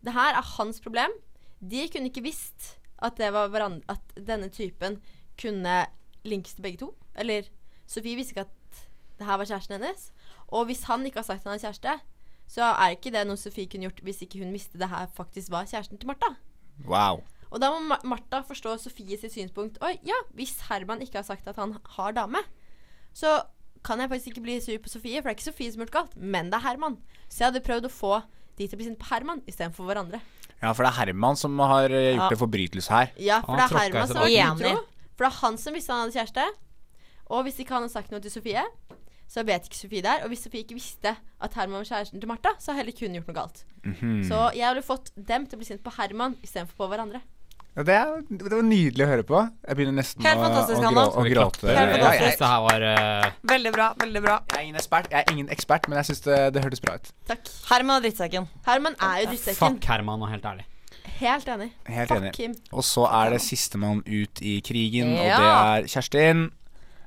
Det her er hans problem. De kunne ikke visst at, det var at denne typen kunne linkes til begge to. Eller Sofie visste ikke at det her var kjæresten hennes. Og hvis han ikke har sagt at han er kjæreste, så er ikke det noe Sofie kunne gjort hvis ikke hun visste det her faktisk var kjæresten til Martha. Wow. Og da må Martha forstå Sofies synspunkt. Oi, ja, hvis Herman ikke har sagt at han har dame, så kan jeg faktisk ikke bli sur på Sofie, for det er ikke Sofie som har gjort galt, men det er Herman. Så jeg hadde prøvd å få de til å bli sint på Herman istedenfor hverandre. Ja, for det er Herman som har eh, gjort Ja. en forbrytelse her. Ja, for det er Herman som har utro. For det er han som visste han hadde kjæreste. Og hvis ikke han hadde sagt noe til Sofie, så vet ikke Sofie der. Og hvis Sofie ikke visste at Herman var kjæresten til Martha, så har heller ikke hun gjort noe galt. Mhm. Så jeg ville fått dem til å bli sint på Herman istedenfor på hverandre. Ja, det, er, det var nydelig å høre på. Jeg begynner nesten å, å, grå, å gråte. Ja, jeg, var eh, Veldig bra. veldig bra jeg, er ingen ekspert, jeg er ingen ekspert, men jeg syns det, det hørtes bra ut. Takk. Herman er drittsekken. Herman er jo drittsekken. Fuck Herman, og helt ærlig. Helt enig. Helt Fuck enig. him. Og så er det sistemann ut i krigen, og det er Kjerstin.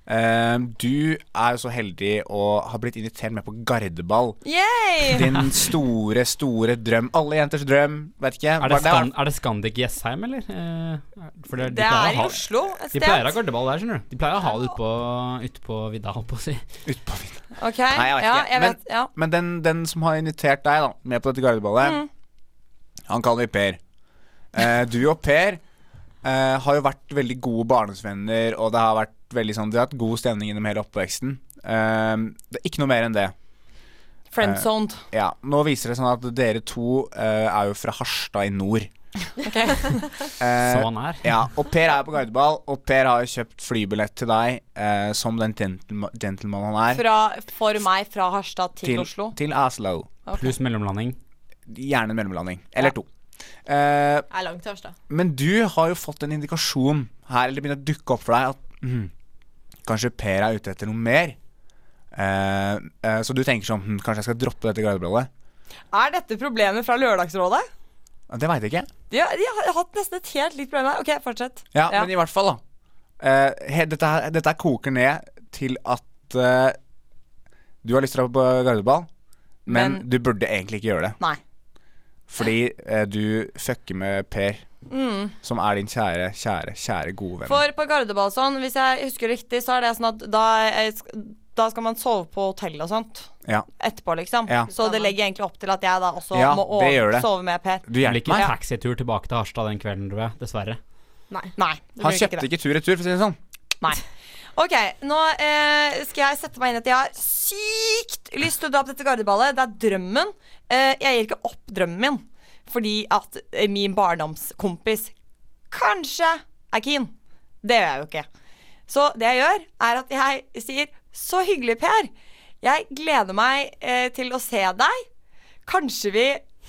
Eh, du er jo så heldig å ha blitt invitert med på gardeball. Yay! Din store, store drøm. Alle jenters drøm. Vet ikke. Er det, Scan er det Scandic Jessheim, eller? Eh, for det, de Det er i Oslo et De pleier å ha gardeball der, skjønner du. De pleier å ha det ute på, ut på vidda, holdt på å si. Utpå vidda. Ok, Nei, jeg vet ja, ikke. jeg Men- vet. Ja. Men den, den som har invitert deg da med på dette gardeballet, Mm. han kaller vi Per. Uh, du og Per eh, har jo vært veldig gode barndomsvenner, og det har vært veldig sånn, det har hatt god stemning gjennom hele oppveksten. Uh, det er ikke noe mer enn det. Friendzoned. Ja, Nå viser det sånn at dere to eh, er jo fra Harstad i nord. Okay. Eh, Så nær. er. Ja, og Per er på gardeball, og Per har jo kjøpt flybillett til deg eh, som den gentlema- gentleman han er. Fra, for meg fra Harstad til, til, Oslo. til Oslo. Okay. Pluss mellomlanding. Gjerne en mellomlanding. Eller to. Eh, Er langt til da. men du har jo fått en indikasjon her, eller det begynner å dukke opp for deg, at mm, kanskje Per er ute etter noe mer. Eh, eh, så du tenker sånn hm, Kanskje jeg skal droppe dette guidebladet? Er dette problemet fra Lørdagsrådet? Det veit jeg ikke. De, har- de har hatt nesten et helt likt problem her. Ok, fortsett. Ja, Ja. men i hvert fall, da. Eh, he, dette, her, dette her koker ned til at eh, du har lyst til å dra på gardeball, men, Men- du burde egentlig ikke gjøre det. Nei. Fordi eh, du fucker med Per, Mm. som er din kjære, kjære, kjære gode venn. For på Gardeball sånn, hvis jeg husker riktig, så er det sånn at da, er- da skal man sove på hotell og sånt. Ja. Etterpå, liksom. Ja. Så det legger egentlig opp til at jeg da også Ja, må det gjør det. sove med Per. Du hjelper ikke en taxitur tilbake til Harstad den kvelden, tror jeg. Dessverre. Nei. Nei. Han kjøpte ikke, ikke tur-retur, for å si det sånn. Nei. Ok, nå eh, skal jeg sette meg inn at jeg har sykt lyst til å dra på dette gardeballet. Det er drømmen. Eh, jeg gir ikke opp drømmen min fordi at eh, min barndomskompis kanskje er keen. Det gjør jeg jo ikke. Så det jeg gjør, er at jeg sier 'så hyggelig, Per'. Jeg gleder meg eh, til å se deg. Kanskje vi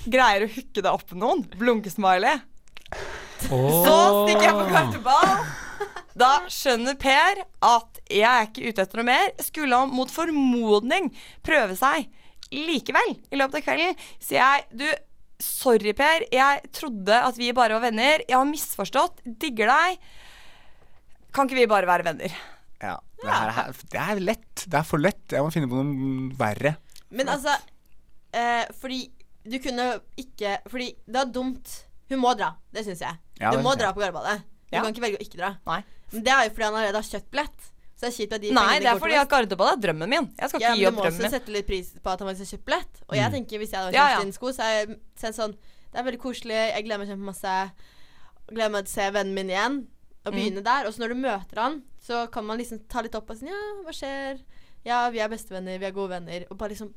greier å hooke deg opp med noen. Blunkesmiley. Så stikker jeg på gardeball. Da skjønner Per at jeg er ikke ute etter noe mer. Skulle han mot formodning prøve seg likevel i løpet av kvelden, sier jeg du, sorry Per, jeg trodde at vi bare var venner. Jeg har misforstått. Digger deg. Kan ikke vi bare være venner? Ja, det, her, er- det er lett. Det er for lett. Jeg må finne på noe verre. Men altså eh, Fordi du kunne ikke Fordi det er dumt. Hun må dra. Det syns jeg. Ja, du må dra på Garderballet. Du Ja. kan ikke velge å ikke dra. Nei. Men det er jo fordi han allerede har kjøpt billett. Så det er kjipt at de Nei, det er fordi at Gardeball er drømmen min. Jeg skal ja, ikke gi men opp du må også sette litt pris på at han faktisk har kjøpt billett. Og jeg tenker hvis jeg hadde Ja, vært ja. i sko, så er jeg sett sånn Det er veldig koselig, jeg gleder meg kjempemasse. Gleder meg til å se vennen min igjen. Og Mm. begynne der. Og så når du møter han, så kan man liksom ta litt opp og si Ja, hva skjer? Ja, vi er bestevenner, vi er gode venner. Og bare liksom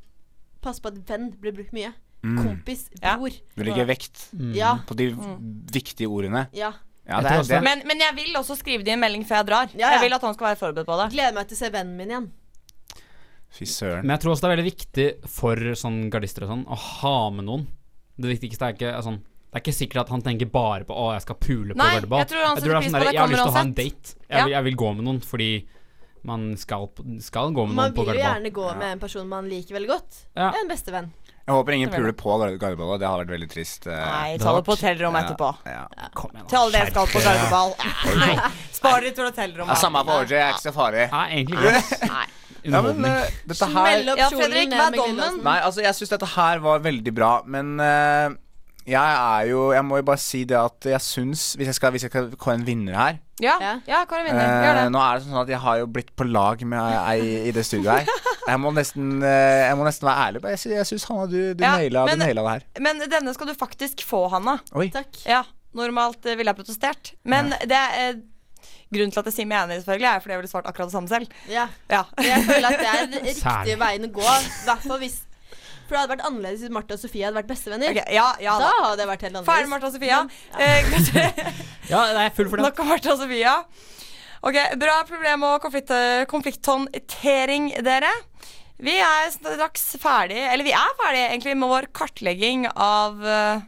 passe på at venn blir brukt mye. Mm. Kompis, Ja. bror. Du legger vekt Ja. på de viktige ordene. Ja. Ja, det er det. Men, men jeg vil også skrive det i en melding før jeg drar. Ja, ja. Jeg vil at han skal være forberedt på det. Gleder meg til å se vennen min igjen. Fy søren. Men jeg tror også det er veldig viktig for sånn gardister og sånn å ha med noen. Det viktigste er ikke er sånn Det er ikke sikkert at han tenker bare på 'Å, jeg skal pule på Nei, jeg tror han setter er pris sånn på det Jeg har lyst til å ha en date. Jeg, Ja. vil, jeg vil gå med noen fordi man skal, skal gå med Man noen på vil jo gjerne gå med en person man liker veldig godt. Ja. En bestevenn. Jeg håper ingen er puler på Gard- Det har vært veldig trist. eh. Nei, ta det på vært- hotellrommet Ja, etterpå. Ja. Kom igjen. Til alle dere skal på. Nei, spar dere til Ja, hotellrommet. samme på OJ, er ikke så farlig. Nei, egentlig ikke. Nei. Ja, men eh, dette her Smell opp Ja, kjolen Fredrik, ned hva er med dommen? Nei, altså, jeg syns dette her var veldig bra, men uh, jeg er jo Jeg må jo bare si det at jeg syns Hvis jeg skal, hvis jeg skal kåre en vinner her Ja, Ja. ja vinner. Gjør eh, det. Nå er det sånn at jeg har jo blitt på lag med ei i det studioet her. Jeg må nesten, eh, jeg må nesten være ærlig. Jeg, sy- jeg syns Hanna, du, du, Ja, naila, men- du naila det her. Men denne skal du faktisk få, Hanna. Oi. Takk. Ja, normalt eh, ville jeg protestert. Men det er Grunnen til at jeg sier meg enig, selvfølgelig, er fordi jeg ville svart akkurat det samme selv. Ja. Ja. Jeg føler at det er den riktige veien å gå. I hvert fall hvis For det hadde vært annerledes hvis Martha og Sofie hadde vært bestevenner. Okay, ja, ja Da da. hadde det vært helt annerledes. Ferdig. Martha og Sofia. Men. Ja, det er full for det. Nok om Martha og Sofia. Ok, Bra problem- og konflikt, konflikthåndtering, dere. Vi er straks ferdig, eller vi er ferdig egentlig med vår kartlegging av eh,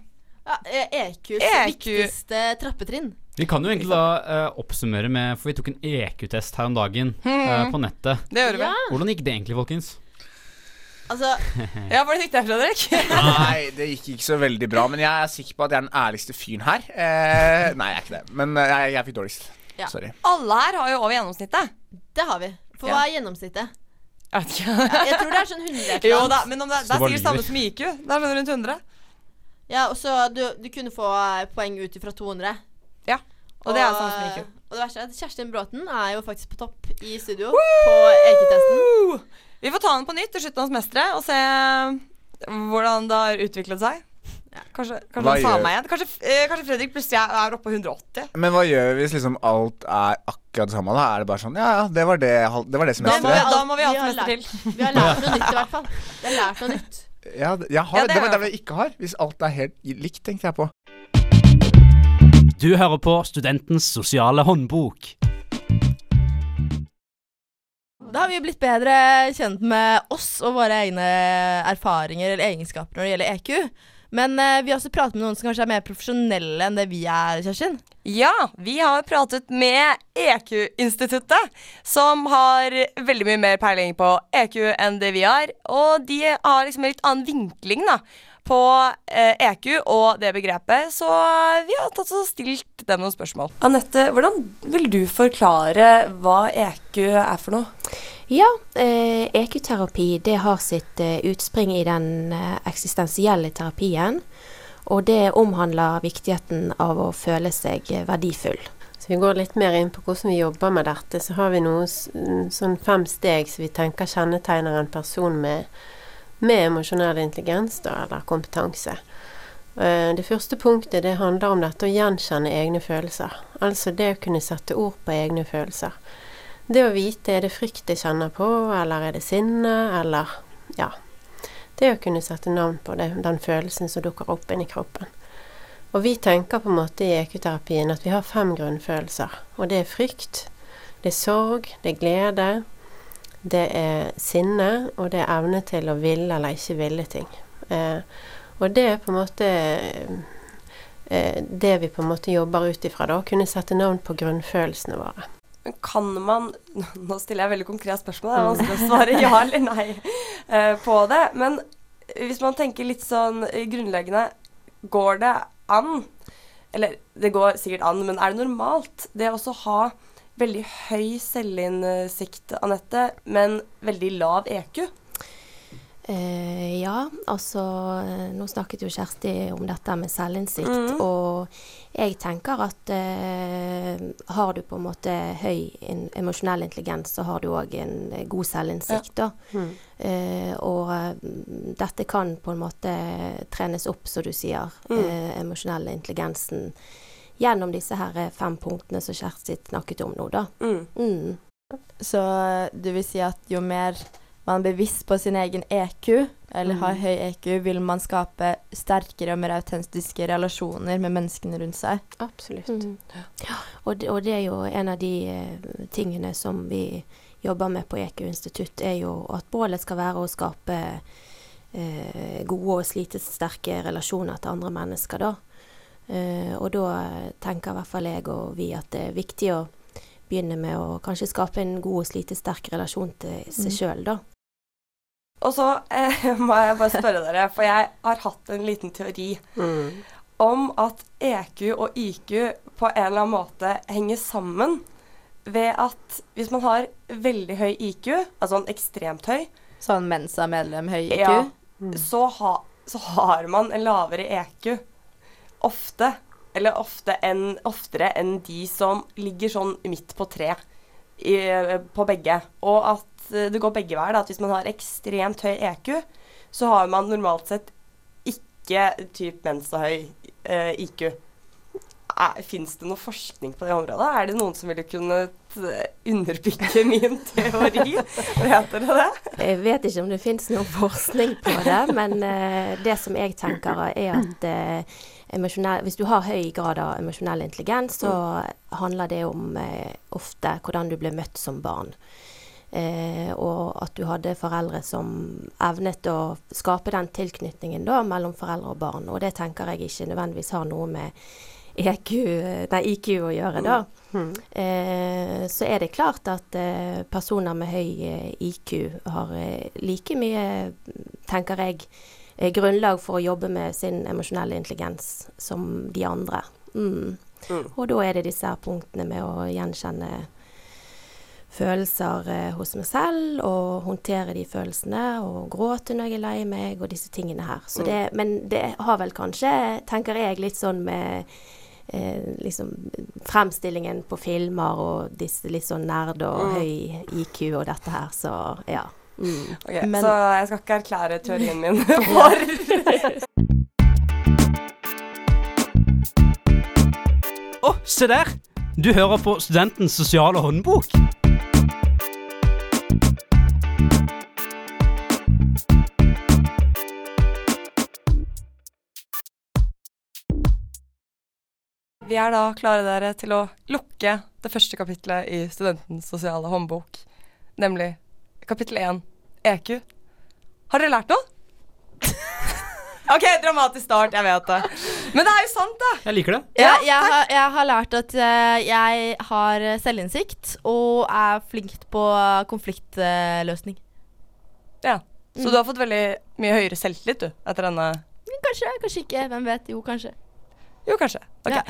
Ja, eh, EQs EQ. viktigste trappetrinn. Vi kan jo egentlig da uh, oppsummere med For vi tok en EQ-test her om dagen eh, på nettet. Det gjør vi. Ja, Hvordan gikk det egentlig, folkens? Altså Ja, Var det riktig, Fredrik? Nei, det gikk ikke så veldig bra, men jeg er sikker på at jeg er den ærligste fyren her. Eh, nei, jeg er ikke det. Men eh, jeg, jeg fikk dårligst. Ja. Sorry. Alle her har jo over gjennomsnittet. Det har vi. For Ja. hva er gjennomsnittet? Jeg vet ikke. Jeg tror det er sånn 100 et eller Jo da, men om det, det er det sikkert samme som IQ. Det er sånn rundt 100. Ja, og så du, du kunne få eh, poeng ut ifra 200. Ja, og det er samme som IQ. Og det verste er at Kjerstin Bråten er jo faktisk på topp i studio på EQ-testen. Vi får ta den på nytt til slutten av semesteret og se hvordan det har utviklet seg. Kanskje, kanskje han sa gjør- meg igjen. Kanskje, eh, kanskje Fredrik plutselig er, er oppe på 180. Men hva gjør vi hvis liksom alt er akkurat det samme? Da er det bare sånn Ja, ja, det var det, hal- det, var det Da må, vi, semesteret. da må vi ha et semester til. Vi har lært noe nytt i hvert fall. Vi har lært noe nytt. Ja, det- jeg har, Ja, det det, var har det vi ikke har. Hvis alt er helt likt, tenkte jeg på. Du hører på Studentens sosiale håndbok. Da har vi blitt bedre kjent med oss og våre egne erfaringer eller egenskaper når det gjelder EQ. Men eh, vi har også pratet med noen som kanskje er mer profesjonelle enn det vi er, Kjerstin. Ja, vi har pratet med EQ-instituttet, som har veldig mye mer peiling på EQ enn det vi har. Og de har liksom en litt annen vinkling da, på eh, EQ og det begrepet, så vi har tatt og stilt dem noen spørsmål. Anette, hvordan vil du forklare hva EQ er for noe? Ja, eh, EQ-terapi det har sitt eh, utspring i den eh, eksistensielle terapien. Og det omhandler viktigheten av å føle seg eh, verdifull. Så vi går litt mer inn på hvordan vi jobber med dette. Så har vi noen sånn fem steg som vi tenker kjennetegner en person med, med emosjonell intelligens da, eller kompetanse. Eh, Det første punktet det handler om dette å gjenkjenne egne følelser. Altså det å kunne sette ord på egne følelser. Det å vite er det frykt jeg kjenner på, eller er det sinne, eller ja. Det å kunne sette navn på det, den følelsen som dukker opp inni kroppen. Og vi tenker på en måte i EQ-terapien at vi har fem grunnfølelser. Og det er frykt, det er sorg, det er glede, det er sinne, og det er evne til å ville eller ikke ville ting. Eh, og det er på en måte eh, det vi på en måte jobber ut ifra, da. Å kunne sette navn på grunnfølelsene våre. Men Kan man Nå stiller jeg veldig konkret spørsmål, det er vanskelig å svare ja eller nei eh, på det. Men hvis man tenker litt sånn grunnleggende, går det an Eller det går sikkert an, men er det normalt det også ha veldig høy selvinnsikt, Anette, men veldig lav EQ? Eh, ja, altså eh, Nå snakket jo Kjersti om dette med selvinnsikt. Mhm. Og jeg tenker at eh, har du på en måte høy in emosjonell intelligens, så har du òg en eh, god selvinnsikt. da. Mm. Eh, og mm, dette kan på en måte trenes opp, som du sier, Mm. eh, emosjonelle intelligensen. Gjennom disse her eh, fem punktene som Kjersti snakket om nå, da. Mm. Mm. Så du vil si at jo mer man er bevisst på sin egen EQ, eller har Mm. høy EQ, vil man skape sterkere og mer autentiske relasjoner med menneskene rundt seg. Absolutt. Mm. Ja, og, det, og det er jo en av de eh, tingene som vi jobber med på EQ institutt, er jo at bålet skal være å skape eh, gode og slitesterke relasjoner til andre mennesker, da. Eh, og da tenker i hvert fall jeg og vi at det er viktig å begynne med å kanskje skape en god og slitesterk relasjon til seg Mm. sjøl, da. Og så eh, må jeg bare spørre dere, for jeg har hatt en liten teori Mm. om at EQ og IQ på en eller annen måte henger sammen ved at hvis man har veldig høy IQ, altså en ekstremt høy, Sånn Mensa-medlem høy IQ. ja, så, ha, så har man en lavere EQ. Ofte. Eller ofte enn, oftere enn de som ligger sånn midt på tre i, på begge. Og at eh, det går begge veier. At hvis man har ekstremt høy EQ, så har man normalt sett ikke typ mensahøy eh, IQ. Fins det noe forskning på det området? Er det noen som ville kunnet eh, underbygge min teori? Vet dere det? Jeg vet ikke om det fins noen forskning på det, men eh, det som jeg tenker er at eh, hvis du har høy grad av emosjonell intelligens, så handler det om eh, ofte hvordan du ble møtt som barn. Eh, og at du hadde foreldre som evnet å skape den tilknytningen da, mellom foreldre og barn. Og det tenker jeg ikke nødvendigvis har noe med EQ, nei, IQ å gjøre, da. Mm. Eh, så er det klart at eh, personer med høy eh, IQ har eh, like mye, tenker jeg, grunnlag for å jobbe med sin emosjonelle intelligens som de andre. Mm. Mm. Og da er det disse her punktene med å gjenkjenne følelser eh, hos meg selv, og håndtere de følelsene, og gråte når jeg er lei meg, og disse tingene her. Så det, men det har vel kanskje, tenker jeg, litt sånn med eh, liksom fremstillingen på filmer og disse litt sånn nerd og Mm. høy IQ og dette her, så ja. Mm. Ok, Men- Så jeg skal ikke erklære teorien min for Å, se der! Du hører på Studentens sosiale håndbok. Vi er da klare dere til å lukke det første kapitlet i Studentens sosiale håndbok, nemlig kapittel 1, EQ. Har dere lært noe? OK, dramatisk start, jeg vet det. Men det er jo sant, da. Jeg liker det. Ja, jeg, har, jeg har lært at eh, jeg har selvinnsikt og er flink på konfliktløsning. Ja. Så Mm. du har fått veldig mye høyere selvtillit, du, etter denne kanskje, kanskje ikke. Hvem vet? Jo, kanskje. Jo, kanskje. Ok. Ja.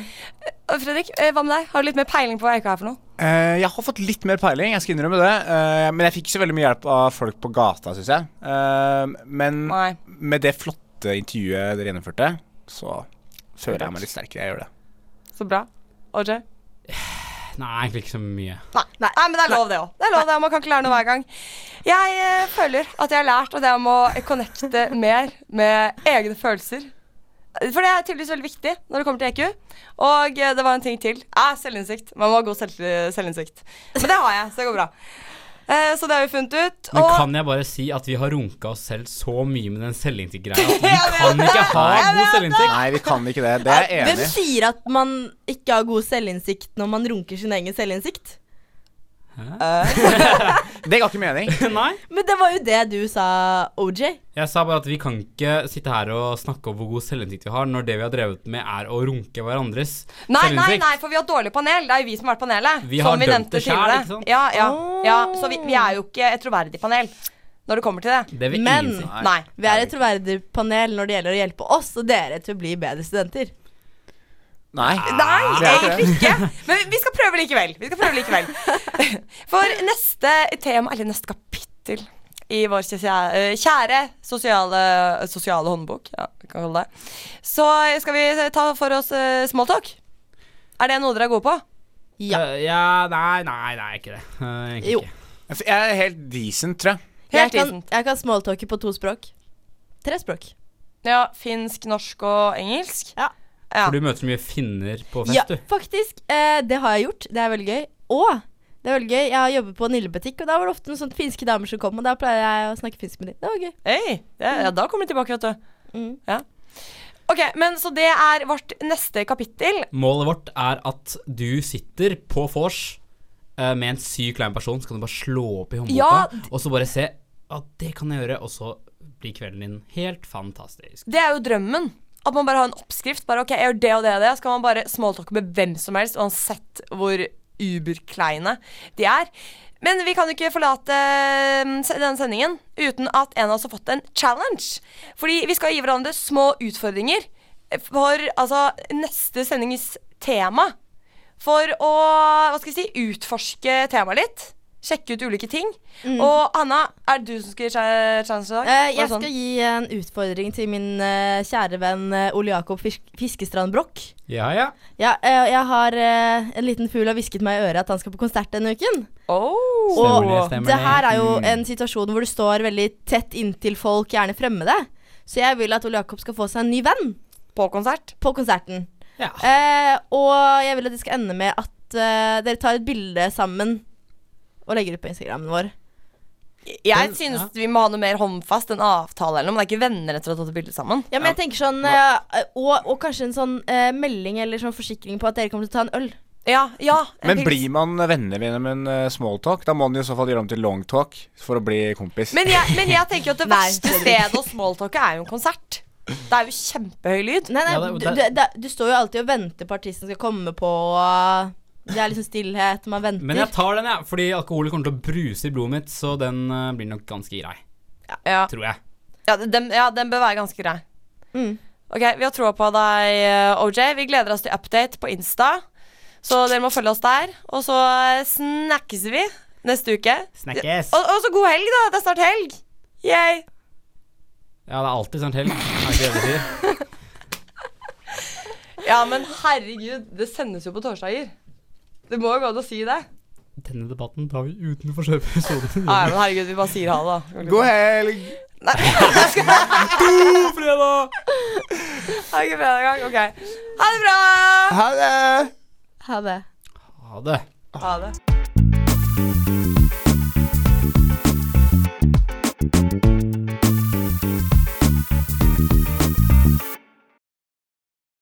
Fredrik, eh, hva med deg? Har du litt mer peiling på hva Eika er for noe? Uh, jeg har fått litt mer peiling, jeg skal innrømme det. Uh, men jeg fikk ikke så veldig mye hjelp av folk på gata, syns jeg. Uh, men med det flotte intervjuet dere gjennomførte, så føler jeg meg litt sterkere. Jeg gjør det. Så bra. OJ? Nei, egentlig ikke så mye. Nei, nei, men det er lov, det òg. Det er lov, det. Man kan ikke lære noe hver gang. Jeg eh, føler at jeg har lært at jeg må connecte mer med egne følelser. For det er tydeligvis veldig viktig når det kommer til EQ. Og eh, det var en ting til. Eh, selvinnsikt. Man må ha god selv selvinnsikt. Men det har jeg, så det går bra. Eh, så det har vi funnet ut. Men og kan jeg bare si at vi har runka oss selv så mye med den selvinnsikt-greia at vi kan ikke ha god selvinnsikt? Nei, vi kan ikke det. Det er jeg enig i. sier at man ikke har god selvinnsikt når man runker sin egen selvinnsikt? Det ga ikke mening. Nei. Men det var jo det du sa, OJ. Jeg sa bare at vi kan ikke sitte her og snakke om hvor god selvinnsikt vi har, når det vi har drevet med, er å runke hverandres Nei, nei, selvinnsikt. nei, for vi har dårlig panel. Det er jo vi som har vært panelet. Vi har som vi dømt det sjæl, ikke sant? Ja, ja, ja. Så vi, vi er jo ikke et troverdig panel når det kommer til det. Det Men si. Nei. vi er et troverdig panel når det gjelder å hjelpe oss og dere til å bli bedre studenter. Nei. Nei, er ikke egentlig ikke. Men vi skal prøve likevel. Vi skal prøve likevel. For neste tema, eller neste kapittel i vår kjære, kjære sosiale, sosiale håndbok, ja, vi kan kalle det, så skal vi ta for oss uh, smalltalk. Er det noe dere er gode på? Ja. Uh, ja nei, nei, nei, ikke det. Uh, egentlig Jo. ikke. Jeg er helt decent, tror jeg. Helt Jeg kan, decent. jeg kan smalltalke på to språk. Tre språk. Ja, finsk, norsk og engelsk? Ja. Ja. For du møter så mye finner på fest, Ja, du. faktisk. Eh, det har jeg gjort. Det er veldig gøy. Og det er veldig gøy. Jeg har jobbet på en illebutikk, og da var det ofte noen sånne finske damer som kom, og da pleier jeg å snakke finsk med dem. Det var gøy. Hei, det, ja, da kommer de tilbake, vet du. Mm. Ja. Ok, men Så det er vårt neste kapittel. Målet vårt er at du sitter på vors uh, med en syk klein person, så kan du bare slå opp i håndboka, Ja, og så bare se at det kan jeg gjøre, og så blir kvelden din helt fantastisk. Det er jo drømmen. At man bare har en oppskrift. Bare ok, jeg gjør det og det og det. Så kan man bare smalltalke med hvem som helst, uansett hvor uberkleine de er. Men vi kan jo ikke forlate mm, denne sendingen uten at en av oss har fått en challenge. Fordi vi skal gi hverandre små utfordringer for altså neste sendings tema. For å hva skal jeg si, utforske temaet litt. Sjekke ut ulike ting. Mm. Og Hanna, er det du som skal gi sjanse i dag? Uh, jeg sånn? skal gi en utfordring til min uh, kjære venn uh, Ole Jakob Fisk Fiskestrand Broch. Ja, ja. Ja, jeg har en liten fugl har hvisket meg i øret at han skal på konsert denne uken. Oh. Stemmer det, Og stemmer det her er jo Mm. en situasjon hvor du står veldig tett inntil folk, gjerne fremmede. Så jeg vil at Ole Jakob skal få seg en ny venn. På konsert? På konserten. Ja. Eh, og jeg vil at det skal ende med at dere tar et bilde sammen og legger ut på Instagrammen vår. Jeg synes vi må ha noe mer håndfast, en avtale eller noe. Men det er ikke venner etter å ha tatt et bilde sammen. Ja, men jeg tenker sånn eh, og, og kanskje en sånn eh, melding eller sånn forsikring på at dere kommer til å ta en øl. Ja, ja Men pils. blir man venner gjennom en uh, smalltalk, da må man i så fall gjøre om til longtalk for å bli kompis. men jeg, men jeg tenker jo at det verste stedet å smalltalke er jo en konsert. Det er jo kjempehøy lyd. Nei, nei, Ja, det- du, det- du, det- du står jo alltid og venter på artisten skal komme på. og Det er liksom stillhet, man venter. Men jeg tar den, jeg, fordi alkohol kommer til å bruse i blodet mitt, så den uh, blir nok ganske grei. Ja, Tror jeg. ja, den, ja den bør være ganske grei. Mm. Ok, Vi har troa på deg, eh, OJ. Vi gleder oss til update på Insta. Så dere må følge oss der. Og så eh, snakkes vi neste uke. Snakkes. Og, og så god helg, da. Det er snart helg. Yay. Ja, det er alltid snart helg. Er ikke det du sier? Ja, men herregud, det sendes jo på torsdager. Det må jo gå an å si det. Denne debatten tar vi utenfor selve episoden. Nei, men herregud, vi bare sier ha det, da. God helg! God fredag! Ha det ikke fredag engang. Ok. Ha det bra! Ha det! Ha det. Ha det. Ha det.